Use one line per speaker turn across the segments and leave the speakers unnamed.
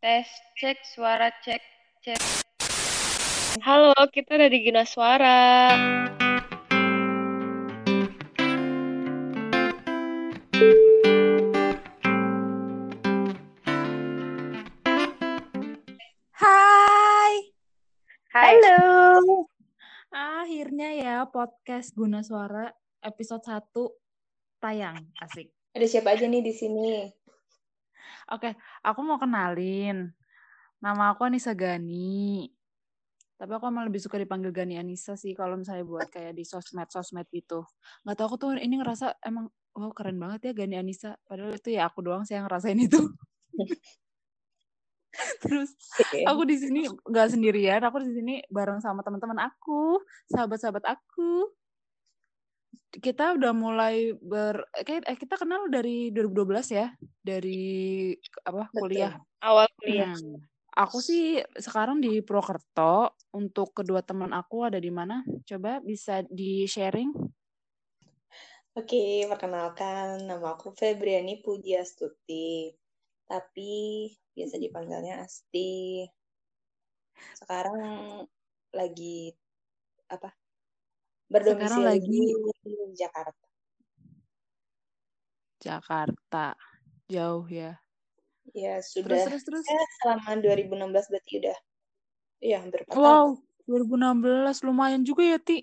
Tes, cek, suara, cek, cek. Halo, kita udah di Gina Suara.
Hai.
Hai.
Halo.
Akhirnya ya podcast Guna Suara episode 1 tayang. Asik.
Ada siapa aja nih di sini?
Oke, aku mau kenalin. Nama aku Anissa Gani. Tapi aku emang lebih suka dipanggil Gani Anissa sih kalau misalnya buat kayak di sosmed-sosmed gitu. Nggak tahu aku tuh ini ngerasa emang wow keren banget ya Gani Anissa. Padahal itu ya aku doang sih yang ngerasain itu. Terus aku di sini nggak sendirian, aku di sini bareng sama teman-teman aku, sahabat-sahabat aku. Kita udah mulai ber kayak eh, kita kenal dari 2012 ya, dari apa
Betul.
kuliah.
Awal kuliah.
Hmm. Aku sih sekarang di Prokerto. Untuk kedua teman aku ada di mana? Coba bisa di sharing.
Oke, perkenalkan nama aku Febriani Pujiastuti. Tapi biasa dipanggilnya Asti. Sekarang lagi apa? Berdomisili
Sekarang lagi
di Jakarta.
Jakarta. Jauh ya.
Ya,
Terus
sudah
terus terus.
ya, selama 2016 berarti udah ya hampir 4 tahun.
Wow, 2016 lumayan juga ya, Ti.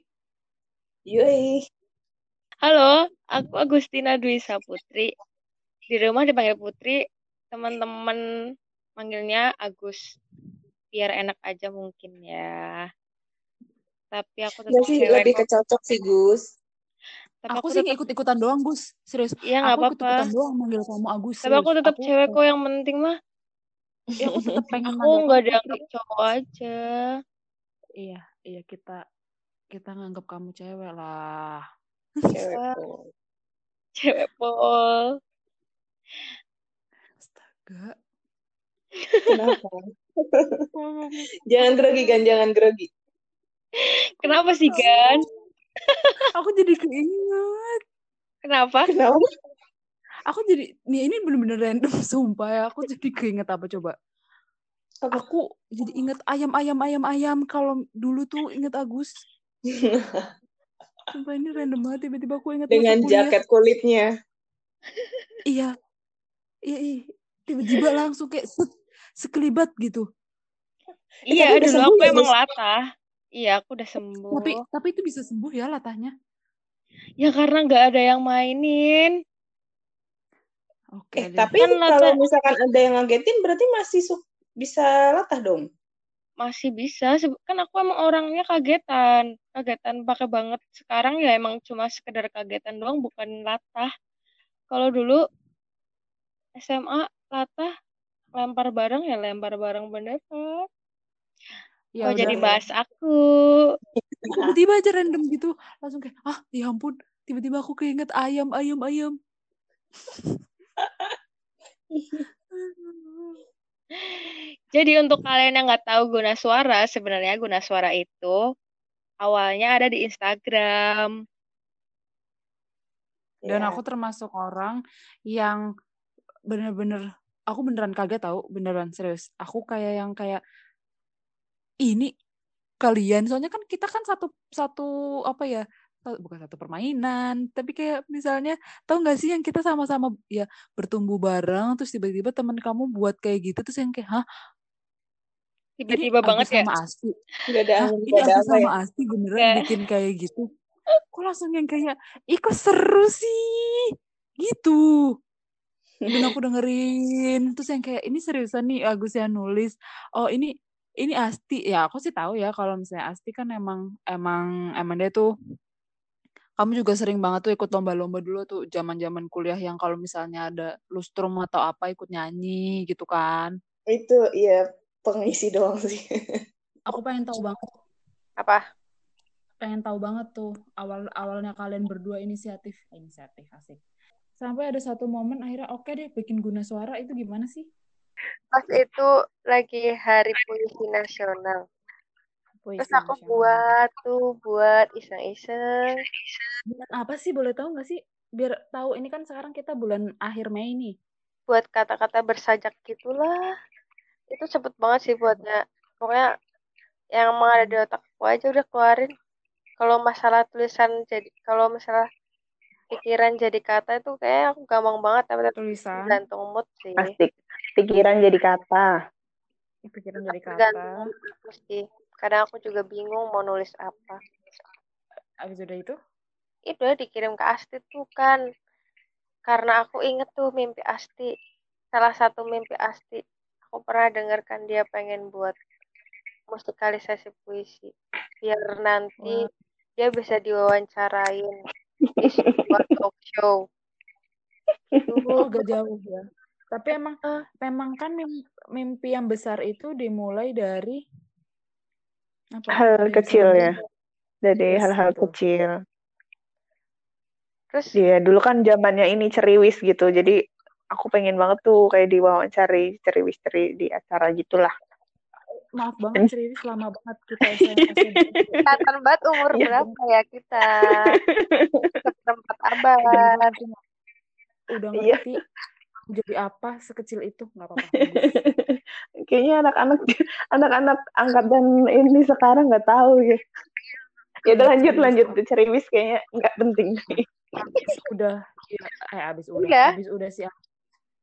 Yoi.
Halo, aku Agustina Dwi Saputri. Di rumah dipanggil Putri, teman-teman manggilnya Agus. Biar enak aja mungkin ya. Tapi aku
Ya
tetap
sih,
cewek
lebih kecocok sih, Gus.
Tapi
Aku
aku
sih
tetap,
ikut-ikutan doang, Gus. Serius.
iya nggak
Aku
apa-apa.
ikut-ikutan doang manggil kamu Agus,
Tapi aku tetap
Aku
cewek kok yang penting mah.
ya aku tetap pengen
Aku nggak dianggap cowok aja.
Iya, iya kita kita nganggap kamu cewek lah.
Cewek
Wah,
kok.
cewek pol.
Astaga.
Kenapa? Jangan grogi, kan? Jangan grogi.
Kenapa sih, Gan?
Aku jadi keinget.
Kenapa?
Kenapa?
Aku jadi nih ini bener-bener random sumpah ya. Aku jadi keinget apa coba?
Apa?
Aku jadi inget ayam ayam ayam ayam kalau dulu tuh inget Agus. Sumpah ini random banget tiba-tiba aku inget
Dengan jaket kulitnya.
Iya. Iya, iya. Tiba-tiba langsung kayak se sekelibat gitu.
Eh,
Iya,
udah
dulu aku emang latah. Iya, aku udah
Tapi
sembuh.
tapi itu bisa sembuh ya latahnya.
Ya karena nggak ada yang mainin.
Oke
Eh,
deh.
tapi
Kan
kalau
latah
misalkan ada yang ngagetin, berarti masih su- bisa latah dong.
masih bisa. Kan aku emang orangnya kagetan. Kagetan pakai banget. Sekarang ya emang cuma sekedar kagetan doang, bukan latah. Kalau dulu SMA latah lempar bareng ya lempar bareng beneran.
Ya
Kok jadi bahas aku?
Tiba-tiba aja random gitu. Langsung kayak, ah ya ampun. Tiba-tiba aku keinget ayam, ayam, ayam.
Jadi untuk kalian yang nggak tahu guna suara, sebenarnya guna suara itu awalnya ada di Instagram.
Dan
Ya.
aku termasuk orang yang bener-bener, aku beneran kaget tau, beneran serius. Aku kayak yang kayak, ini kalian, soalnya kan kita kan satu, satu apa ya, sa- bukan satu permainan, tapi kayak misalnya, tau gak sih yang kita sama-sama ya bertumbuh bareng, terus tiba-tiba teman kamu buat kayak gitu, terus yang kayak, hah
Tiba-tiba banget
Agus
ya.
sama Asti,
Nggak ada
hah ini
nggak ada
Agus
apa ya?
sama Asti beneran
Kayak
bikin kayak gitu. Kok langsung yang kayak, ih kok seru sih, gitu. Dan aku dengerin, terus yang kayak, ini seriusan nih Agus yang nulis, oh ini, ini Asti, ya aku sih tahu ya kalau misalnya Asti kan emang, emang, emang dia tuh, kamu juga sering banget tuh ikut lomba-lomba dulu tuh, zaman-zaman kuliah yang kalau misalnya ada lustrum atau apa ikut nyanyi gitu kan.
Itu ya pengisi doang sih.
Aku pengen tahu banget,
apa?
pengen tahu banget tuh awal awalnya kalian berdua inisiatif, inisiatif asik. Sampai ada satu momen akhirnya oke deh bikin guna suara itu gimana sih?
Pas itu lagi Hari Puisi Nasional. Terus
Puisi
aku
nasional.
buat tuh, buat iseng-iseng.
Bulan apa sih boleh tahu nggak sih? Biar tahu ini kan sekarang kita bulan akhir Mei nih.
Buat kata-kata bersajak gitulah. itu cepet banget sih buatnya pokoknya yang emang ada di otakku aja udah keluarin kalau masalah tulisan jadi kalau masalah pikiran jadi kata itu kayak aku gampang banget tapi
tulisan
tergantung mood sih
Asik. Pikiran jadi kata.
pikiran jadi kata.
aku sih. Kadang aku juga bingung mau nulis apa.
Abis udah itu?
Itu dikirim ke Asti tuh kan. Karena aku inget tuh mimpi Asti. Salah satu mimpi Asti. Aku pernah dengarkan dia pengen buat musikalisasi puisi. Biar nanti
Wah.
dia bisa diwawancarain. Di sebuah talk show.
Oh gak jauh ya tapi emang
Ah.
memang kan mim- mimpi yang besar itu dimulai dari apa
Hal
dari
kecil ya. Dari
Yes,
hal-hal
betul.
kecil.
terus
Iya, dulu kan zamannya ini ceriwis gitu. Jadi aku pengen banget tuh kayak diwawancari ceriwis-ceri di acara gitulah.
maaf banget serius lama banget kita SMP
kelihatan banget umur
Iya.
berapa ya kita seperempat abad
udah udah
Iya.
Jadi apa sekecil itu nggak apa-apa
Kayaknya anak-anak anak-anak angkatan ini sekarang nggak tahu ya. Ya udah
Iya,
lanjut lanjut ceriwis kayaknya nggak penting.
abis udah ya, eh abis udah
Udah.
abis udah sih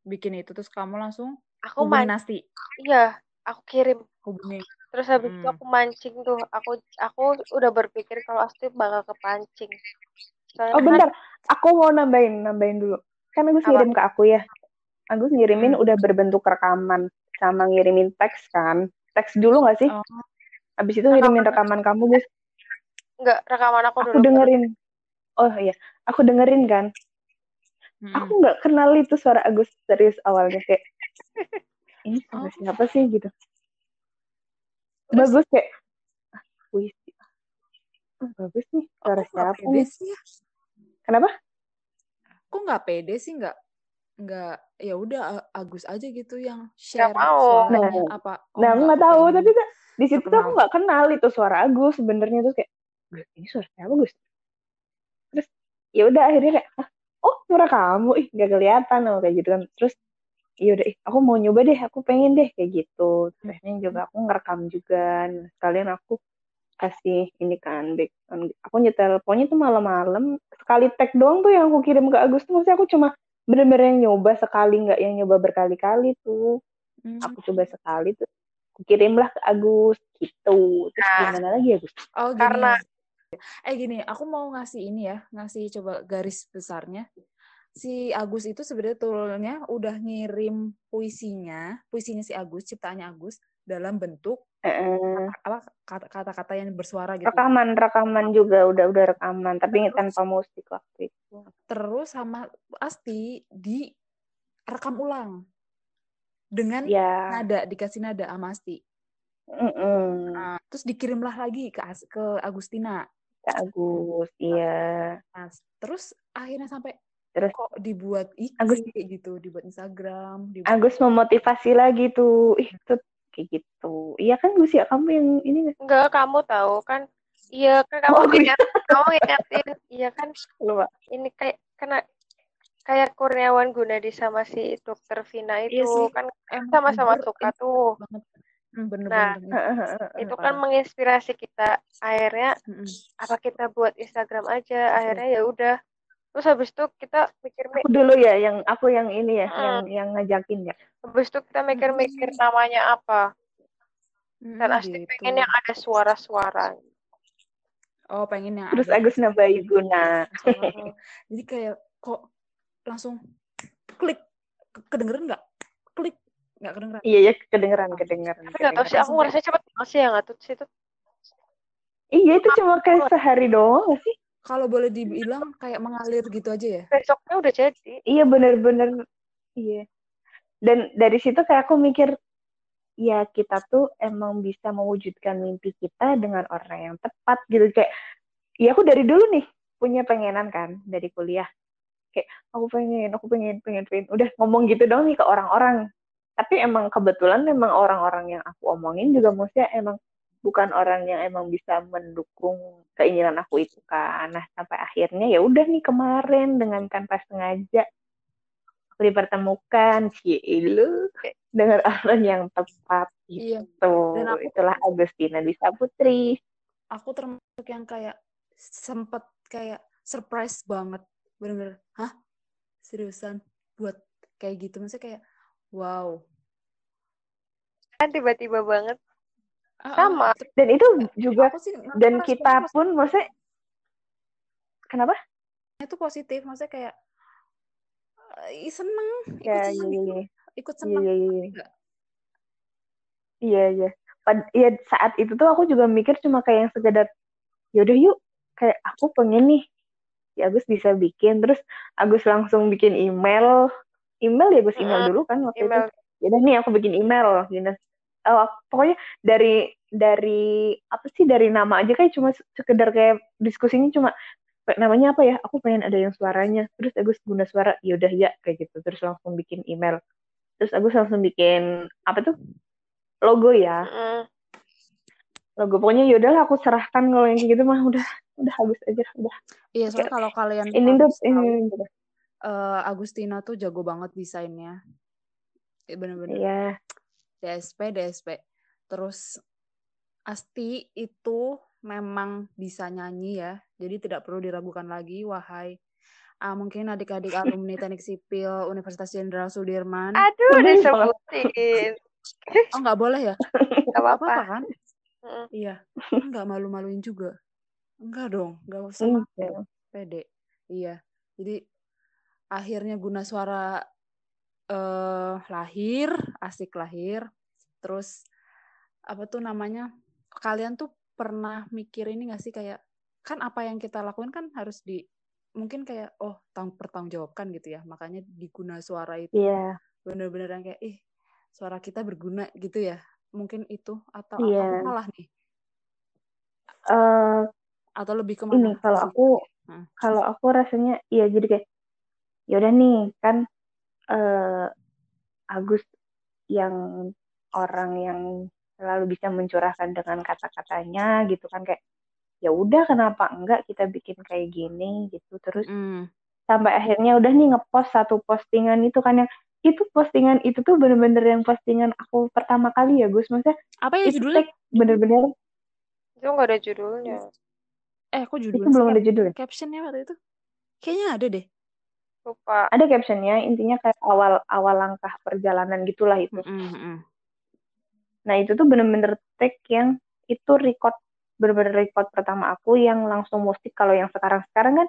bikin itu terus kamu langsung
aku man
Nasti
iya aku kirim
hubungi
terus habis itu
Hmm.
aku mancing tuh aku aku udah berpikir kalau Asti bakal kepancing soalnya
Oh
kan
bentar, aku mau nambahin nambahin dulu. Kan Agus ngirim ke aku ya. Agus ngirimin
Hmm.
udah berbentuk rekaman sama ngirimin teks kan. Teks dulu nggak sih?
oh
Abis itu ngirimin rekaman kamu guys.
enggak rekaman aku
Aku
dulu
dengerin. Oh iya, aku dengerin kan.
mm-mm.
Aku nggak kenal itu suara Agus serius awalnya kayak ini suara
Oh.
siapa sih gitu.
Terus?
Bagus kayak ah, puisi. Ah, bagus nih suara siapa
pede
nih?
sih ya?
Kenapa?
kok nggak pede sih nggak nggak ya udah Agus aja gitu yang share
mau.
suaranya
Nah,
apa oh,
nah, aku nggak tahu,
pengen
tapi di situ tuh aku nggak kenal itu suara Agus sebenarnya tuh kayak "Gus, ini suara siapa Gus? Terus ya udah akhirnya kayak "Hah? oh suara kamu ih nggak kelihatan oh kayak gitu kan. Terus ya udah ih aku mau nyoba deh, aku pengen deh kayak gitu. Terus akhirnya juga aku ngerekam juga. Nah, sekalian aku kasih ini kan background. Aku nyetel pokoknya tuh malam-malam sekali tag doang tuh yang aku kirim ke Agus tuh maksudnya aku cuma bener-bener yang nyoba sekali nggak yang nyoba berkali-kali tuh
Hmm.
aku coba sekali tuh aku kirimlah ke Agus gitu terus
Nah.
gimana lagi Agus
Oh gini.
Karena-
eh gini, aku mau ngasih ini ya, ngasih coba garis besarnya. Si Agus itu sebenarnya tulnya udah ngirim puisinya, puisinya si Agus, ciptaannya Agus dalam bentuk
Eh,
apa kata- kata-kata yang bersuara gitu.
rekaman rekaman juga udah udah rekaman tapi tanpa musik waktu itu
Terus sama Asti di rekam ulang dengan
ya
nada dikasih nada sama Asti.
mm-mm.
Nah, terus dikirimlah lagi ke ke Agustina.
Kak Agus iya
Nah, terus akhirnya sampai
Terus?
kok dibuat IG
Agus-
gitu, dibuat Instagram, dibuat
Agus memotivasi lagi tuh ih tuh kayak gitu. Iya kan Gus ya kamu yang ini nggak?
enggak kamu tahu kan? Iya kan kamu
Oh, iya.
ingat kamu ingatin. Iya kan?
Lupa.
Ini kayak kena kayak Kurniawan Gunadi sama si dokter Vina itu
Iya sih.
kan sama-sama suka tuh.
banget. Hmm, bener
Nah,
bener.
itu kan menginspirasi kita. Akhirnya apa kita buat Instagram aja? Akhirnya ya udah terus habis itu kita mikir
aku dulu ya yang aku yang ini ya
Hmm.
yang yang ngajakin ya.
Habis itu kita mikir-mikir namanya apa. Dan
Mm,
Asti
gitu.
pengen yang ada suara-suara.
Oh, pengen yang
terus
ada.
Agus nambahin guna
suara. Jadi kayak kok langsung klik. Ke- kedengeran nggak? Klik. Nggak kedengeran.
iya ya kedengeran kedengeran.
tapi nggak tahu sih aku ngerasa cepet banget sih yang ngatut sih itu?
Iya itu cuma kayak sehari doang sih
Kalau boleh dibilang kayak mengalir gitu aja ya.
besoknya udah jadi.
Iya bener-bener. Iya. Dan dari situ kayak aku mikir ya kita tuh emang bisa mewujudkan mimpi kita dengan orang yang tepat gitu. Kayak ya aku dari dulu nih punya pengenan kan dari kuliah. Kayak aku pengen aku pengen pengen pengen. Udah ngomong gitu dong nih ke orang-orang. Tapi emang kebetulan memang orang-orang yang aku omongin juga maksudnya emang bukan orang yang emang bisa mendukung keinginan aku itu kan nah sampai akhirnya ya udah nih kemarin dengan tanpa sengaja aku dipertemukan cie lu dengan orang yang tepat
Iya.
gitu
Dan aku-
itulah Agustina Disa Putri
Aku termasuk yang kayak sempet kayak surprise banget. Bener-bener, hah? Seriusan? Buat kayak gitu. Maksudnya kayak, wow.
Kan tiba-tiba banget. Sama.
dan itu juga
sih
dan
ngerasa
kita pun maksudnya kenapa
itu positif. Maksudnya kayak, eh, seneng. Ikut
ya
seneng
iya
gitu.
iya
Ikut
iya
seneng.
iya iya iya iya ya saat itu tuh aku juga mikir cuma kayak yang sekedar yaudah yuk kayak aku pengen nih ya Agus bisa bikin terus Agus langsung bikin email email ya Agus email dulu kan waktu
Email.
itu yaudah nih aku bikin email gitu aku- pokoknya dari dari apa sih dari nama aja kayak cuma sekedar kayak diskusinya cuma namanya apa ya? Aku pengen ada yang suaranya. Terus Agus guna suara yaudah ya kayak gitu. Terus langsung bikin email. Terus Agus langsung bikin apa tuh? Logo ya. Logo. Pokoknya yaudahlah aku serahkan kalau yang kayak gitu mah udah udah habis aja udah.
Iya, soalnya kalau kalian
ini tuh ini.
eh, Agustina tuh jago banget desainnya. Eh, Bener-bener.
iya
DSP, DSP. Terus Asti itu memang bisa nyanyi ya. Jadi tidak perlu diragukan lagi, wahai ah, mungkin adik-adik alumni Teknik Sipil Universitas Jenderal Sudirman.
Aduh,
Udah,
disebutin.
Oh, nggak boleh ya?
Gak
Nggak apa-apa kan?
Mm-mm.
Iya. Nggak malu-maluin juga. Enggak dong, nggak usah pede iya jadi akhirnya guna suara eh lahir asik lahir. Terus apa tuh namanya kalian tuh pernah mikir ini gak sih kayak kan apa yang kita lakuin kan harus di mungkin kayak oh tang pertanggungjawabkan gitu ya. Makanya di guna suara itu.
Iya.
Bener-bener yang kayak ih suara kita berguna gitu ya. Mungkin itu atau apa salah nih.
Eh,
atau lebih ke mana
ini kalau aku
Hmm.
kalau aku rasanya iya jadi kayak yaudah nih kan eh Agus yang orang yang selalu bisa mencurahkan dengan kata-katanya gitu kan kayak ya udah kenapa enggak kita bikin kayak gini? gitu. Terus
Mm.
sampai akhirnya udah nih ngepost satu postingan itu kan yang itu postingan itu tuh bener-bener yang postingan aku pertama kali ya Gus. Maksudnya
apa ya judulnya?
bener-bener
Itu gak ada judulnya.
eh kok
itu
judulnya
belum ada judul
captionnya waktu itu? Kayaknya ada deh
Lupa.
ada captionnya intinya kayak awal awal langkah perjalanan gitulah itu.
Mm-mm.
nah itu tuh bener-bener tag yang itu record bener-bener record pertama aku yang langsung musik. Kalau yang sekarang sekarang kan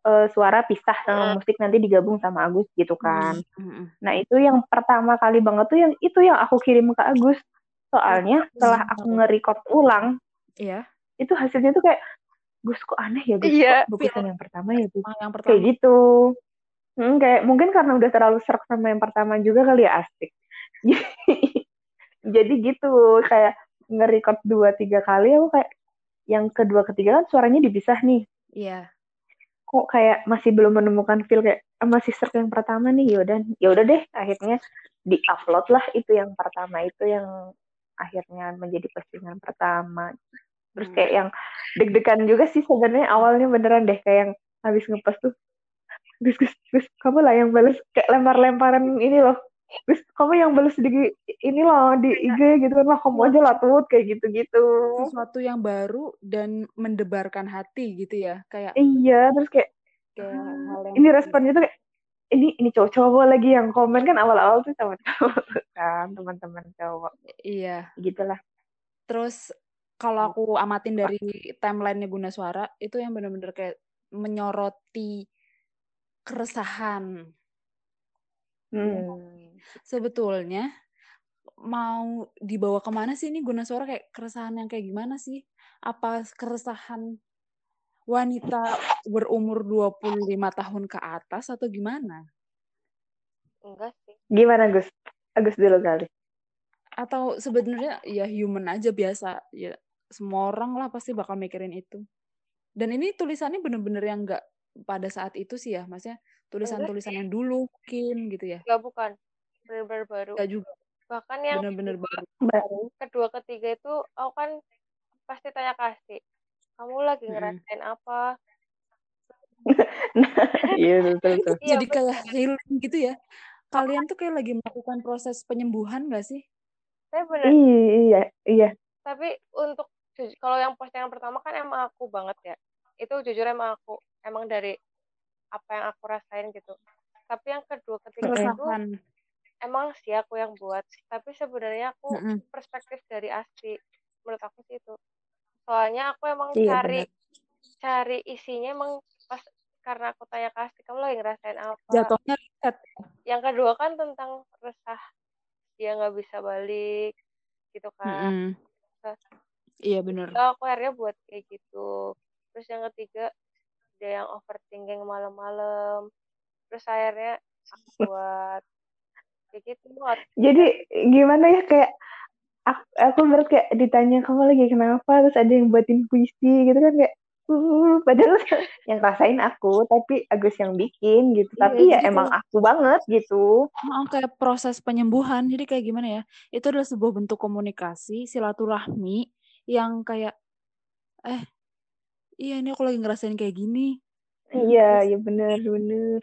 eh, suara pisah sama
Hmm.
musik nanti digabung sama Agus gitu kan.
Mm-mm.
nah itu yang pertama kali banget tuh yang itu yang aku kirim ke Agus. Soalnya setelah aku nge-record ulang
iya.
itu hasilnya tuh kayak Gus kok aneh ya Gus? Kok bagusan yang pertama ya Gus?
Yang
kayak
pertama.
gitu hmm, kayak mungkin karena udah terlalu serak sama yang pertama juga kali ya asik. Jadi gitu kayak nge-record dua tiga kali aku kayak yang kedua ketiga kan suaranya dipisah nih.
Iya.
Kok kayak masih belum menemukan feel kayak ah, masih serak yang pertama nih yaudah yaudah deh akhirnya di upload lah itu yang pertama itu yang akhirnya menjadi postingan pertama. Terus
Hmm.
kayak yang deg-degan juga sih sebenarnya awalnya beneran deh kayak yang habis ngepost tuh Gus Gus Gus kamu lah yang balas kayak lempar-lemparan ini loh. Gus kamu yang balas di ini loh di IG gitu kan lah. Kamu aja lah tuh kayak gitu-gitu.
Sesuatu yang baru dan mendebarkan hati gitu ya kayak
iya terus kayak
kayak hal yang
ini responnya tuh kayak ini ini cowok-cowok lagi yang komen kan awal-awal tuh sama cowok kan teman-teman cowok.
Iya.
Gitulah.
Terus kalau aku amatin dari timelinenya Guna Suara itu yang bener-bener kayak menyoroti keresahan
hmm.
sebetulnya mau dibawa ke mana sih ini guna suara kayak keresahan yang kayak gimana sih? Apa keresahan wanita berumur 25 tahun ke atas atau gimana?
Enggak sih.
gimana Gus Agus dulu kali
Atau sebenarnya ya human aja biasa ya semua orang lah pasti bakal mikirin itu. Dan ini tulisannya bener-bener yang enggak pada saat itu sih ya, maksudnya tulisan-tulisan yang dulu mungkin gitu ya.
Enggak bukan. Bener-bener baru.
Enggak juga
Bahkan yang
bener-bener baru.
baru
kedua ketiga itu aku kan pasti tanya kasih. Kamu lagi ngerasain apa?
nah, iya betul betul.
Iya,
Jadi kayak healing gitu ya. Kalian tuh kayak lagi melakukan proses penyembuhan gak sih?
Saya bener.
Iya, iya.
Tapi untuk kalau yang postingan pertama kan emang aku banget ya. Itu jujur emang aku emang dari apa yang aku rasain gitu. Tapi yang kedua ketiga itu
Keresahan.
emang sih aku yang buat. Tapi sebenarnya aku
Mm-mm.
perspektif dari Asti. Menurut aku sih itu. Soalnya aku emang
Iya,
cari cari isinya emang pas karena aku tanya ke Asti, kamu lagi ngerasain apa?
Jatuhnya riset.
Yang kedua kan tentang resah dia nggak bisa balik gitu kan.
Mm-mm. Iya bener.
So, aku akhirnya buat kayak gitu. Terus yang ketiga dia yang overthinking malam-malam. Terus akhirnya aku buat kayak gitu.
Jadi gimana ya kayak aku, aku berat kayak ditanya kamu lagi kenapa terus ada yang buatin puisi gitu kan kayak uh, padahal yang rasain aku tapi Agus yang bikin gitu
Iya,
tapi ya
jadi
emang aku banget gitu
Heeh, kayak proses penyembuhan. Jadi kayak gimana ya? Itu adalah sebuah bentuk komunikasi, silaturahmi yang kayak eh iya ini aku lagi ngerasain kayak gini.
iya iya bener bener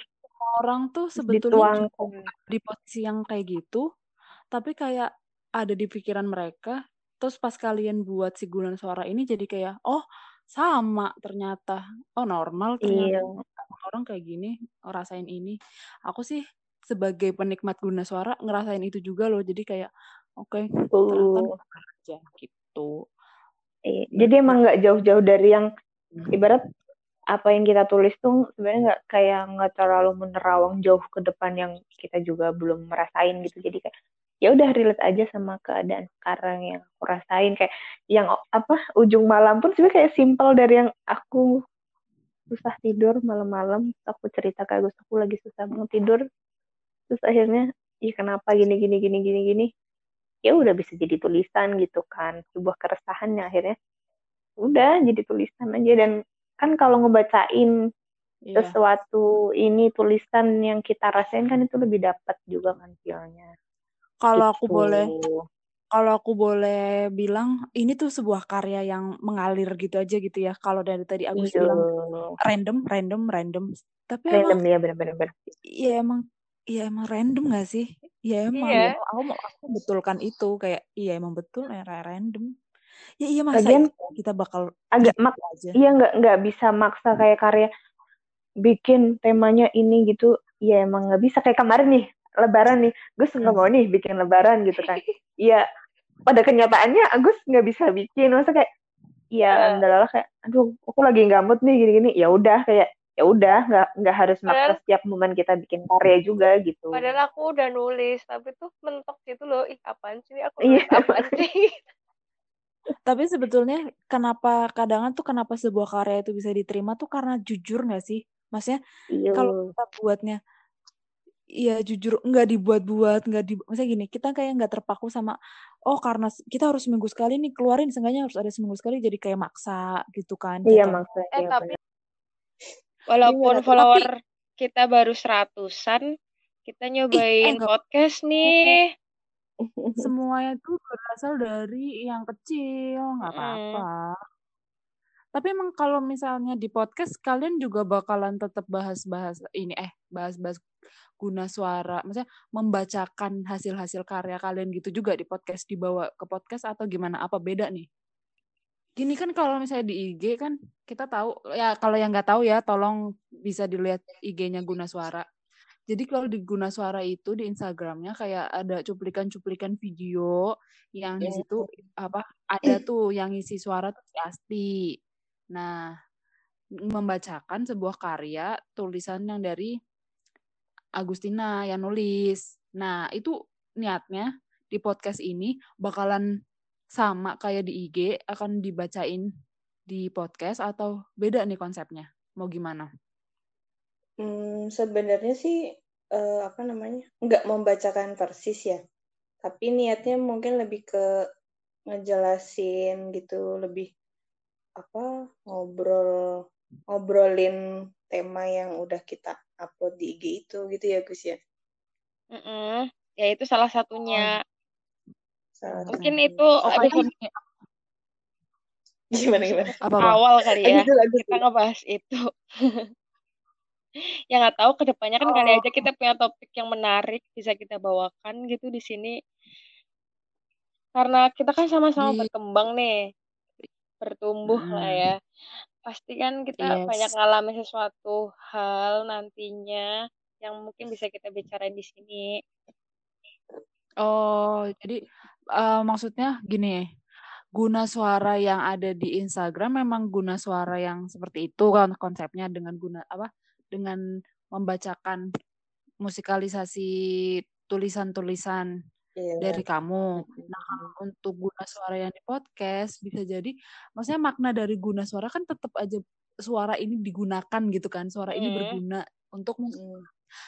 Orang tuh sebetulnya di posisi yang kayak gitu, tapi kayak ada di pikiran mereka. Terus pas kalian buat si gunan suara ini jadi kayak oh sama ternyata. Oh normal
iya
ternyata orang kayak gini ngerasain ini. Aku sih sebagai penikmat guna suara ngerasain itu juga loh. Jadi kayak oke ternyata
betul
normal aja gitu.
Iya. jadi emang nggak jauh-jauh dari yang ibarat apa yang kita tulis tuh sebenarnya nggak kayak nggak terlalu menerawang jauh ke depan yang kita juga belum merasain gitu. Jadi kayak ya udah relate aja sama keadaan sekarang yang aku rasain. Kayak yang apa ujung malam pun sebenarnya kayak simpel dari yang aku susah tidur malam-malam aku cerita ke Agus aku lagi susah banget tidur. Terus akhirnya ya kenapa gini gini gini gini gini? Ya udah bisa jadi tulisan gitu kan sebuah keresahan yang akhirnya udah jadi tulisan aja dan kan kalau ngebacain
Iya.
sesuatu ini tulisan yang kita rasain kan itu lebih dapat juga kan feelnya
Kalau aku
gitu.
boleh kalau aku boleh bilang ini tuh sebuah karya yang mengalir gitu aja gitu ya. Kalau dari tadi Agus
Iya.
bilang random, random, random. Tapi
random
emang
ya bener-bener
Iya emang iya emang random gak sih? Iya emang
Iya.
aku, aku mau aku betulkan itu kayak iya emang betul ya ra- random. Ya iya masa
Lagian
iya kita bakal
agak mak
aja.
iya nggak nggak bisa maksa kayak karya bikin temanya ini gitu ya emang nggak bisa kayak kemarin nih lebaran nih Gus nggak
Hmm.
mau nih bikin lebaran gitu kan Iya pada kenyataannya Agus nggak bisa bikin masa kayak
Iya.
ya adalah kayak aduh aku lagi nggak mood nih gini-gini ya udah kayak ya udah nggak nggak harus maksa setiap momen kita bikin karya juga gitu
Padahal aku udah nulis, tapi tuh mentok gitu loh. Ih, apaan sih? Aku
Iya.
nulis apaan sih?
Tapi sebetulnya kenapa kadang tuh kenapa sebuah karya itu bisa diterima tuh karena jujur gak sih? Maksudnya
iya
kalau kita buatnya Iya jujur nggak dibuat-buat nggak di maksudnya gini kita kayak nggak terpaku sama oh karena kita harus seminggu sekali nih keluarin seenggaknya harus ada seminggu sekali jadi kayak maksa gitu kan
iya maksudnya
Eh,
iya
tapi
bener.
walaupun
Iya, tapi-
follower kita baru seratusan, kita nyobain
enggak.
podcast nih.
Semuanya tuh berasal dari yang kecil nggak apa-apa. Tapi emang kalau misalnya di podcast kalian juga bakalan tetap bahas-bahas ini eh bahas-bahas guna suara maksudnya membacakan hasil-hasil karya kalian gitu juga di podcast dibawa ke podcast atau gimana? Apa beda nih? Gini kan kalau misalnya di IG kan kita tahu ya kalau yang nggak tahu ya tolong bisa dilihat IG-nya guna suara jadi kalau di Guna Suara itu di Instagramnya kayak ada cuplikan-cuplikan video yang di situ apa ada tuh yang isi suara tuh si Asti. Nah, membacakan sebuah karya tulisan yang dari Agustina yang nulis. Nah, itu niatnya di podcast ini bakalan sama kayak di IG akan dibacain di podcast atau beda nih konsepnya? Mau gimana?
Hmm, sebenarnya sih eh, apa namanya nggak membacakan persis ya, tapi niatnya mungkin lebih ke ngejelasin gitu, lebih apa ngobrol ngobrolin tema yang udah kita upload di IG itu gitu ya Gus ya.
Mm-mm. Ya itu salah satunya.
Salah
Mungkin
satu.
itu
Oh,
di
ini
gimana gimana?
apa, apa?
awal kali ya.
Lanjut, lanjut.
Kita ngebahas itu. ya nggak tahu ke depannya kan kali
Oh.
aja kita punya topik yang menarik bisa kita bawakan gitu di sini karena kita kan sama-sama
Di-
berkembang nih bertumbuh lah
Mm-mm.
ya pasti kan kita
Yes.
banyak ngalamin sesuatu hal nantinya yang mungkin bisa kita bicarain di sini
Oh, jadi eh, maksudnya gini, guna suara yang ada di Instagram memang guna suara yang seperti itu kan konsepnya dengan guna apa? Dengan membacakan musikalisasi tulisan-tulisan
Iya.
dari kamu. Nah, untuk guna suara yang di podcast bisa jadi maksudnya makna dari guna suara kan tetap aja suara ini digunakan gitu kan. Suara ini
Mm.
berguna untuk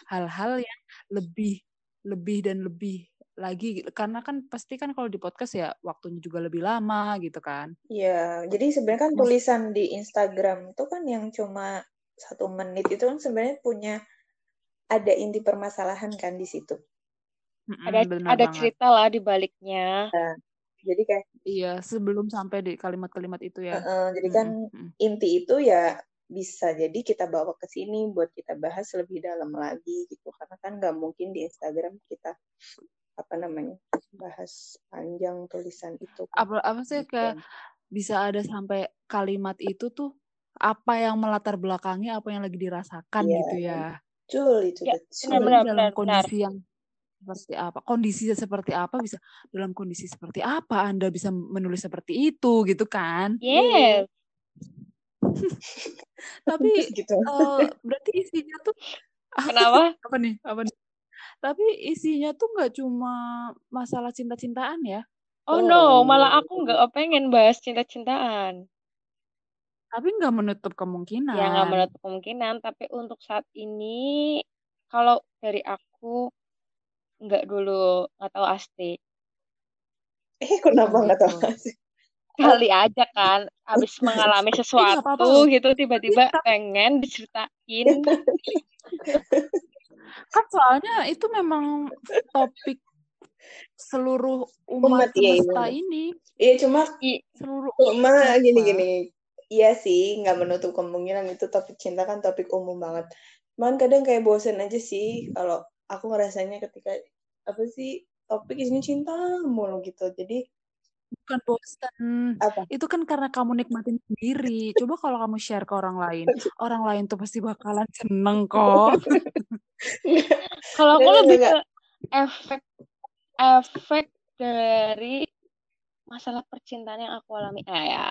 hal-hal yang lebih lebih dan lebih lagi karena kan pasti kan kalau di podcast ya waktunya juga lebih lama gitu kan.
Iya, jadi sebenarnya kan tulisan di Instagram itu kan yang cuma satu menit itu kan sebenarnya punya ada inti permasalahan kan di situ.
Mm-mm,
ada ada
banget.
cerita lah di baliknya
Jadi kayak
Iya, sebelum sampai di kalimat-kalimat itu ya.
eh, jadi kan
Mm-mm, mm.
inti itu ya bisa jadi kita bawa ke sini buat kita bahas lebih dalam lagi gitu karena kan nggak mungkin di Instagram kita apa namanya bahas panjang tulisan itu.
Apa apa sih
Gitu.
kayak bisa ada sampai kalimat itu tuh apa yang melatar belakangi apa yang lagi dirasakan
Iya.
gitu ya.
betul itu
Ya,
betul.
benar, benar,
dalam
benar, benar.
kondisi yang seperti apa? Kondisi seperti apa bisa dalam kondisi seperti apa Anda bisa menulis seperti itu gitu kan?
yes
Tapi
gitu.
eh, berarti isinya tuh
kenapa
apa nih? Apa nih? Tapi isinya tuh nggak cuma masalah cinta-cintaan ya.
oh
Oh,
no malah aku nggak pengen bahas cinta-cintaan
Tapi nggak menutup
ya nggak
kemungkinan.
menutup kemungkinan tapi untuk saat ini kalau dari aku nggak dulu nggak tahu Asti
Eh kenapa nggak tahu
gitu.
sih?
kali aja kan habis mengalami
Eh
sesuatu
loh.
gitu
Tapi
tiba-tiba
tapi
pengen diceritain
kan soalnya itu memang topik seluruh umat
Umat ya iya
semesta
benar.
ini,
Iya cuma
seluruh
cuma
umat
gini-gini. Iya sih nggak menutup kemungkinan itu topik cinta kan topik umum banget. Cuman kadang kayak bosen aja sih kalau aku ngerasanya ketika apa sih topik isinya cinta mulu gitu. Jadi
Bukan bosan.
apa?
Itu kan karena kamu nikmatin sendiri. Coba kalau kamu share ke orang lain, orang lain tuh pasti bakalan seneng kok.
kalau aku lebih ke efek efek dari masalah percintaan yang aku alami ah ya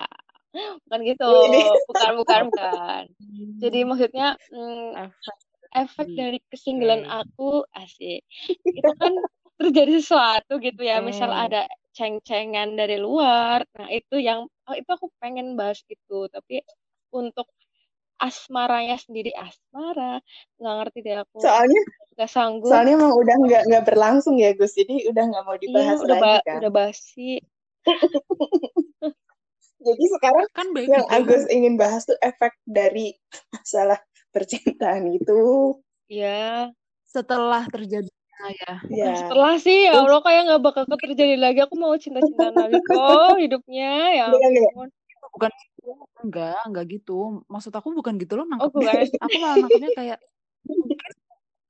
bukan gitu.
Ini.
bukan bukan bukan. Jadi maksudnya mm,
Efek.
efek dari kesinggelan
oke.
aku asik. Itu kan terjadi sesuatu gitu ya. Misal ada ceng-cengan dari luar. Nah itu yang oh, itu aku pengen bahas itu. Tapi untuk asmaranya sendiri asmara nggak ngerti deh aku.
Soalnya
nggak sanggup.
soalnya emang udah nggak nggak berlangsung ya Gus. Jadi udah nggak mau
iya
dibahas
udah
lagi
ba-
kan.
udah basi
Jadi sekarang
Kan baik
yang
juga.
Agus ingin bahas tuh efek dari masalah percintaan gitu.
ya
Setelah terjadi ya.
Ya.
setelah sih ya Allah kayak nggak bakal terjadi lagi aku mau cinta-cintaan lagi kok hidupnya ya
Enggak, enggak.
ampun
Bukan enggak, enggak gitu. Maksud aku bukan gitu loh
oh
nangkepnya.
bukan
Aku malah nangkepnya kayak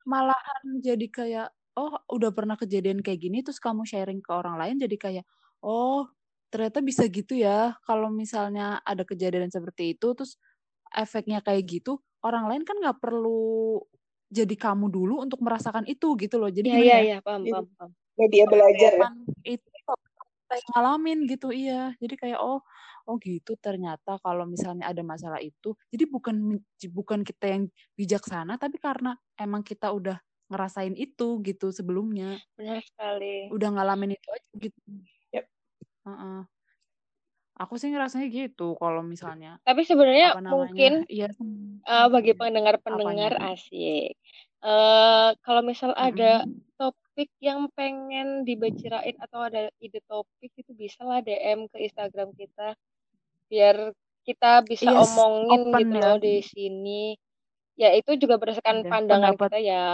malahan jadi kayak oh udah pernah kejadian kayak gini terus kamu sharing ke orang lain jadi kayak oh ternyata bisa gitu ya. Kalau misalnya ada kejadian seperti itu terus efeknya kayak gitu orang lain kan nggak perlu jadi kamu dulu untuk merasakan itu gitu loh. Jadi
iya iya
ya?
iya paham
Jadi
paham paham.
Media belajar ya.
Itu saya ngalamin gitu iya. Jadi kayak oh oh gitu ternyata kalau misalnya ada masalah itu. Jadi bukan bukan kita yang bijaksana tapi karena emang kita udah ngerasain itu gitu sebelumnya.
Benar sekali.
Udah ngalamin itu aja gitu Heeh. aku sih ngerasanya gitu kalau misalnya
tapi sebenarnya mungkin
iya
eh, bagi pendengar-pendengar
Apanya?
asik eh kalau misal ada
Mm-mm.
topik yang pengen dibicarain atau ada ide topik itu bisa lah DM ke Instagram kita biar kita bisa
Yes,
omongin
open
gitu
ya.
loh di sini ya itu juga berdasarkan
Ada
pandangan
pendapat.
kita ya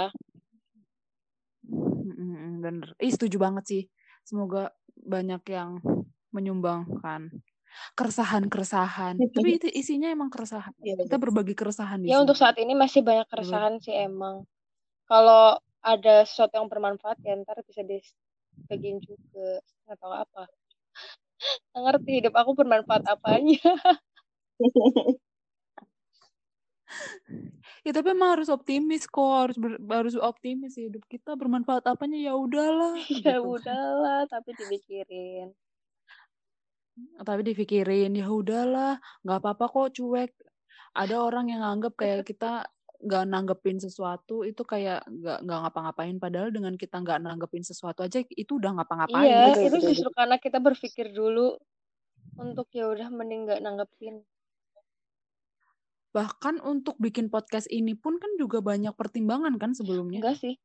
bener Ih, setuju banget sih semoga banyak yang menyumbangkan keresahan-keresahan. Tapi itu isinya emang keresahan.
Iya,
Kita berbagi keresahan di
Ya
sini.
untuk saat ini masih banyak keresahan sih emang. Kalau ada sesuatu yang bermanfaat ya ntar bisa dibagiin juga. Nggak tahu apa. Nggak ngerti hidup aku bermanfaat apanya.
Ya tapi emang harus optimis kok, harus ber- harus optimis hidup kita bermanfaat apanya ya udahlah
ya
gitu.
udahlah, tapi dipikirin.
Tapi dipikirin ya udahlah, nggak apa-apa kok cuek. Ada orang yang nganggap kayak kita nggak nanggepin sesuatu itu kayak nggak nggak ngapa-ngapain padahal dengan kita nggak nanggepin sesuatu aja itu udah ngapa-ngapain
Iya,
betul,
itu
betul,
justru karena kita berpikir dulu untuk ya udah mending nggak nanggepin.
Bahkan untuk bikin podcast ini pun kan juga banyak pertimbangan kan sebelumnya
Enggak sih.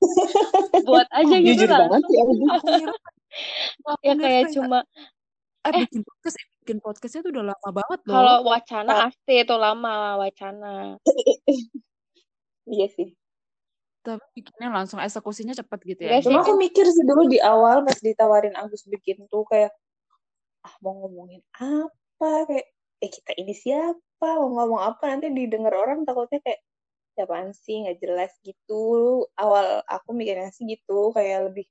Buat aja
Oh,
gitu
Jujur banget
Ya
kira
kayak cuma
eh,
eh.
bikin podcast bikin podcastnya tuh udah lama banget loh
kalau wacana pasti itu lama wacana.
Iya sih.
tapi bikinnya langsung eksekusinya cepet gitu ya
Cuma aku mikir sih dulu di awal pas ditawarin Agus bikin tuh kayak ah mau ngomongin apa kayak eh kita ini siapa mau ngomong apa nanti didengar orang takutnya kayak siapaan sih nggak jelas gitu. Awal aku mikirnya sih gitu kayak lebih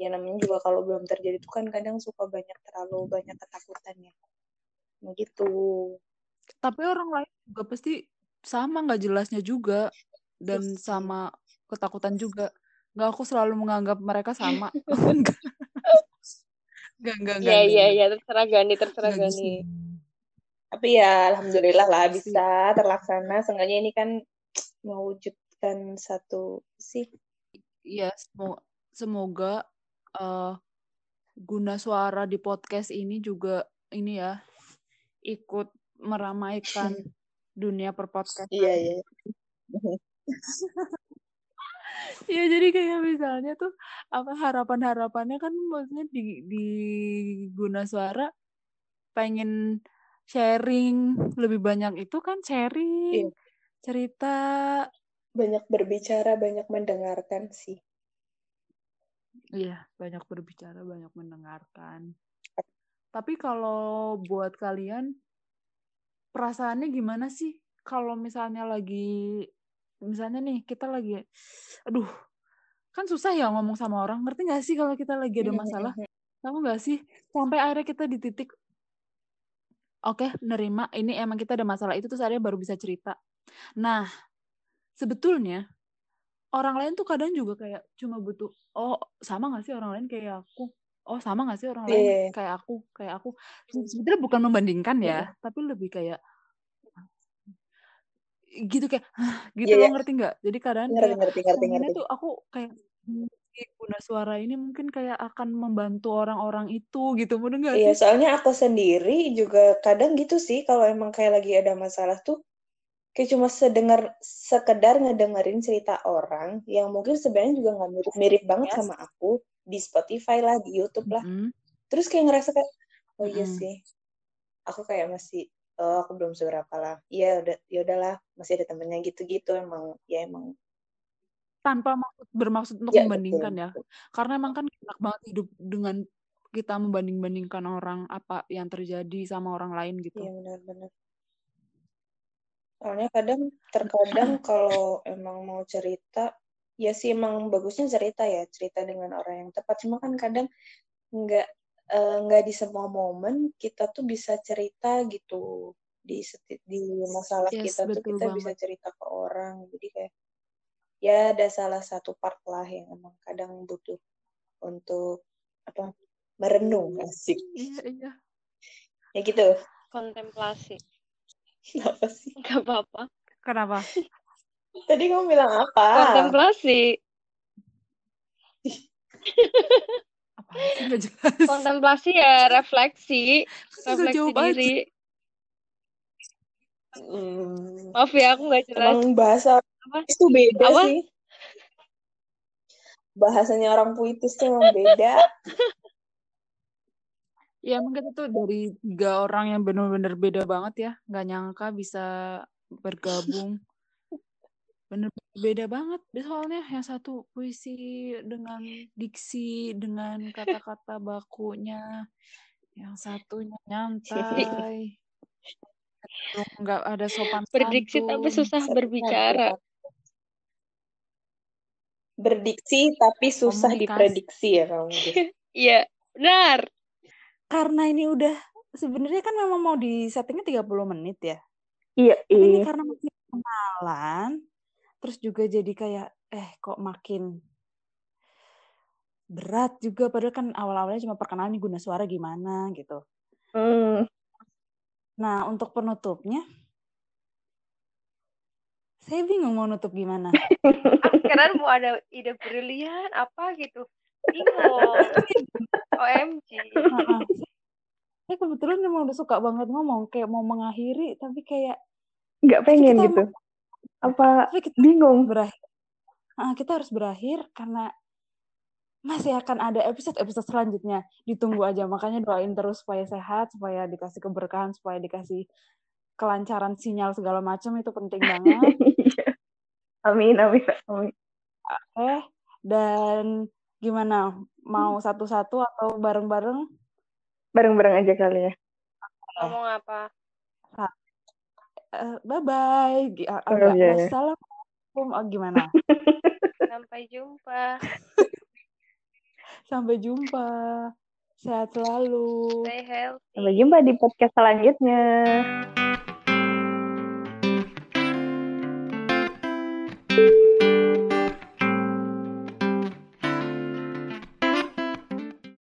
ya namanya juga kalau belum terjadi itu kan kadang suka banyak terlalu banyak ketakutannya begitu
tapi orang lain juga pasti sama nggak jelasnya juga dan sama ketakutan juga. Nggak aku selalu menganggap mereka sama. Nggak nggak nggak nggak
Iya iya iya terserah Gani terserah Gani.
Tapi ya alhamdulillah lah bisa terlaksana. Seenggaknya ini kan mewujudkan satu sih
Iya, semo- semoga eh, guna suara di podcast ini juga ini ya ikut meramaikan dunia perpodcastan.
iya iya.
Iya, jadi kayak misalnya tuh apa harapan-harapannya kan maksudnya di di guna suara pengen sharing lebih banyak itu kan sharing
Iya.
cerita
banyak berbicara banyak mendengarkan sih
Iya, banyak berbicara, banyak mendengarkan. Tapi kalau buat kalian, perasaannya gimana sih? Kalau misalnya lagi, misalnya nih, kita lagi, aduh, kan susah ya ngomong sama orang. Ngerti gak sih kalau kita lagi ada masalah? Tahu gak sih? Sampai akhirnya kita di titik, oke, nerima, ini emang kita ada masalah itu, terus akhirnya baru bisa cerita. Nah, sebetulnya, orang lain tuh kadang juga kayak cuma butuh oh sama gak sih orang lain kayak aku oh sama gak sih orang lain
Iya.
kayak aku kayak aku sebetulnya bukan membandingkan ya tapi lebih kayak gitu kayak gitu
Iya,
loh
iya.
ngerti nggak jadi kadang
ngerti
kayak
ngerti ngerti ngerti
tuh aku kayak "Hmm, si guna suara ini mungkin kayak akan membantu orang-orang itu gitu mudah nggak
Iya,
sih
soalnya aku sendiri juga kadang gitu sih kalau emang kayak lagi ada masalah tuh kayak cuma sedengar sekedar ngedengerin cerita orang yang mungkin sebenarnya juga nggak mirip-mirip banget
Yes.
sama aku di Spotify lah, di YouTube lah.
Mm-mm.
Terus kayak ngerasa kayak oh iya
Mm-mm.
sih. Aku kayak masih oh aku belum seberapa lah. Iya udah ya udahlah, masih ada temennya gitu-gitu emang ya emang
tanpa maksud bermaksud untuk
ya betul.
membandingkan ya
betul.
karena emang kan enak banget hidup dengan kita membanding-bandingkan orang apa yang terjadi sama orang lain gitu.
Iya benar-benar. Soalnya kadang terkadang kalau emang mau cerita, ya sih emang bagusnya cerita ya, cerita dengan orang yang tepat. Cuma kan kadang nggak eh, nggak di semua momen kita tuh bisa cerita gitu di di masalah
Yes,
kita tuh kita bisa
banget.
cerita ke orang. Jadi kayak ya ada salah satu part lah yang emang kadang butuh untuk apa merenung asik.
Iya, iya.
Ya gitu.
Kontemplasi.
Apa sih?
Gak apa-apa.
Kenapa?
Tadi kamu bilang apa?
Kontemplasi.
Apa sih nggak jelas?
Kontemplasi ya refleksi.
Susah
Refleksi
aja.
diri.
Hmm,
Maaf ya, aku gak jelas.
emang bahasa
Apa?
itu beda
Apa?
sih. Bahasanya orang puitis tuh emang beda.
Ya emang kita tuh dari tiga orang yang benar-benar beda banget ya. Nggak nyangka bisa bergabung. Bener beda banget. Soalnya yang satu puisi dengan diksi, dengan kata-kata bakunya. Yang satunya nyantai. Nggak ada sopan
Berdiksi tapi susah berbicara.
Berdiksi tapi susah
Komunikasi.
diprediksi ya kamu.
Iya, benar.
Karena ini udah sebenarnya kan memang mau di settingnya 30 menit ya.
Iya,
Tapi ini
iya.
karena masih kenalan, terus juga jadi kayak eh kok makin berat juga padahal kan awal-awalnya cuma perkenalan nih guna suara gimana gitu.
Hmm.
Nah, untuk penutupnya saya bingung mau nutup gimana.
Aku kira mau ada ide brilian apa gitu. Bingung. OMG.
Heeh. Saya kebetulan memang udah suka banget ngomong kayak mau mengakhiri tapi kayak
Nggak pengen
kita
gitu.
emang-
Apa
tapi kita
bingung?
berakhir. Ah, kita harus berakhir karena masih akan ada episode-episode selanjutnya. Ditunggu aja. Makanya doain terus supaya sehat, supaya dikasih keberkahan, supaya dikasih kelancaran sinyal segala macam itu penting banget.
Amin, amin, amin.
Eh, dan gimana? Mau satu-satu atau bareng-bareng?
Bareng-bareng aja kali ya.
Ngomong apa?
Eh, bye-bye. Ah,
Oh,
wassalamualaikum. Oh, gimana?
Sampai jumpa.
Sampai jumpa. Sehat selalu.
Stay healthy.
Sampai jumpa di podcast selanjutnya.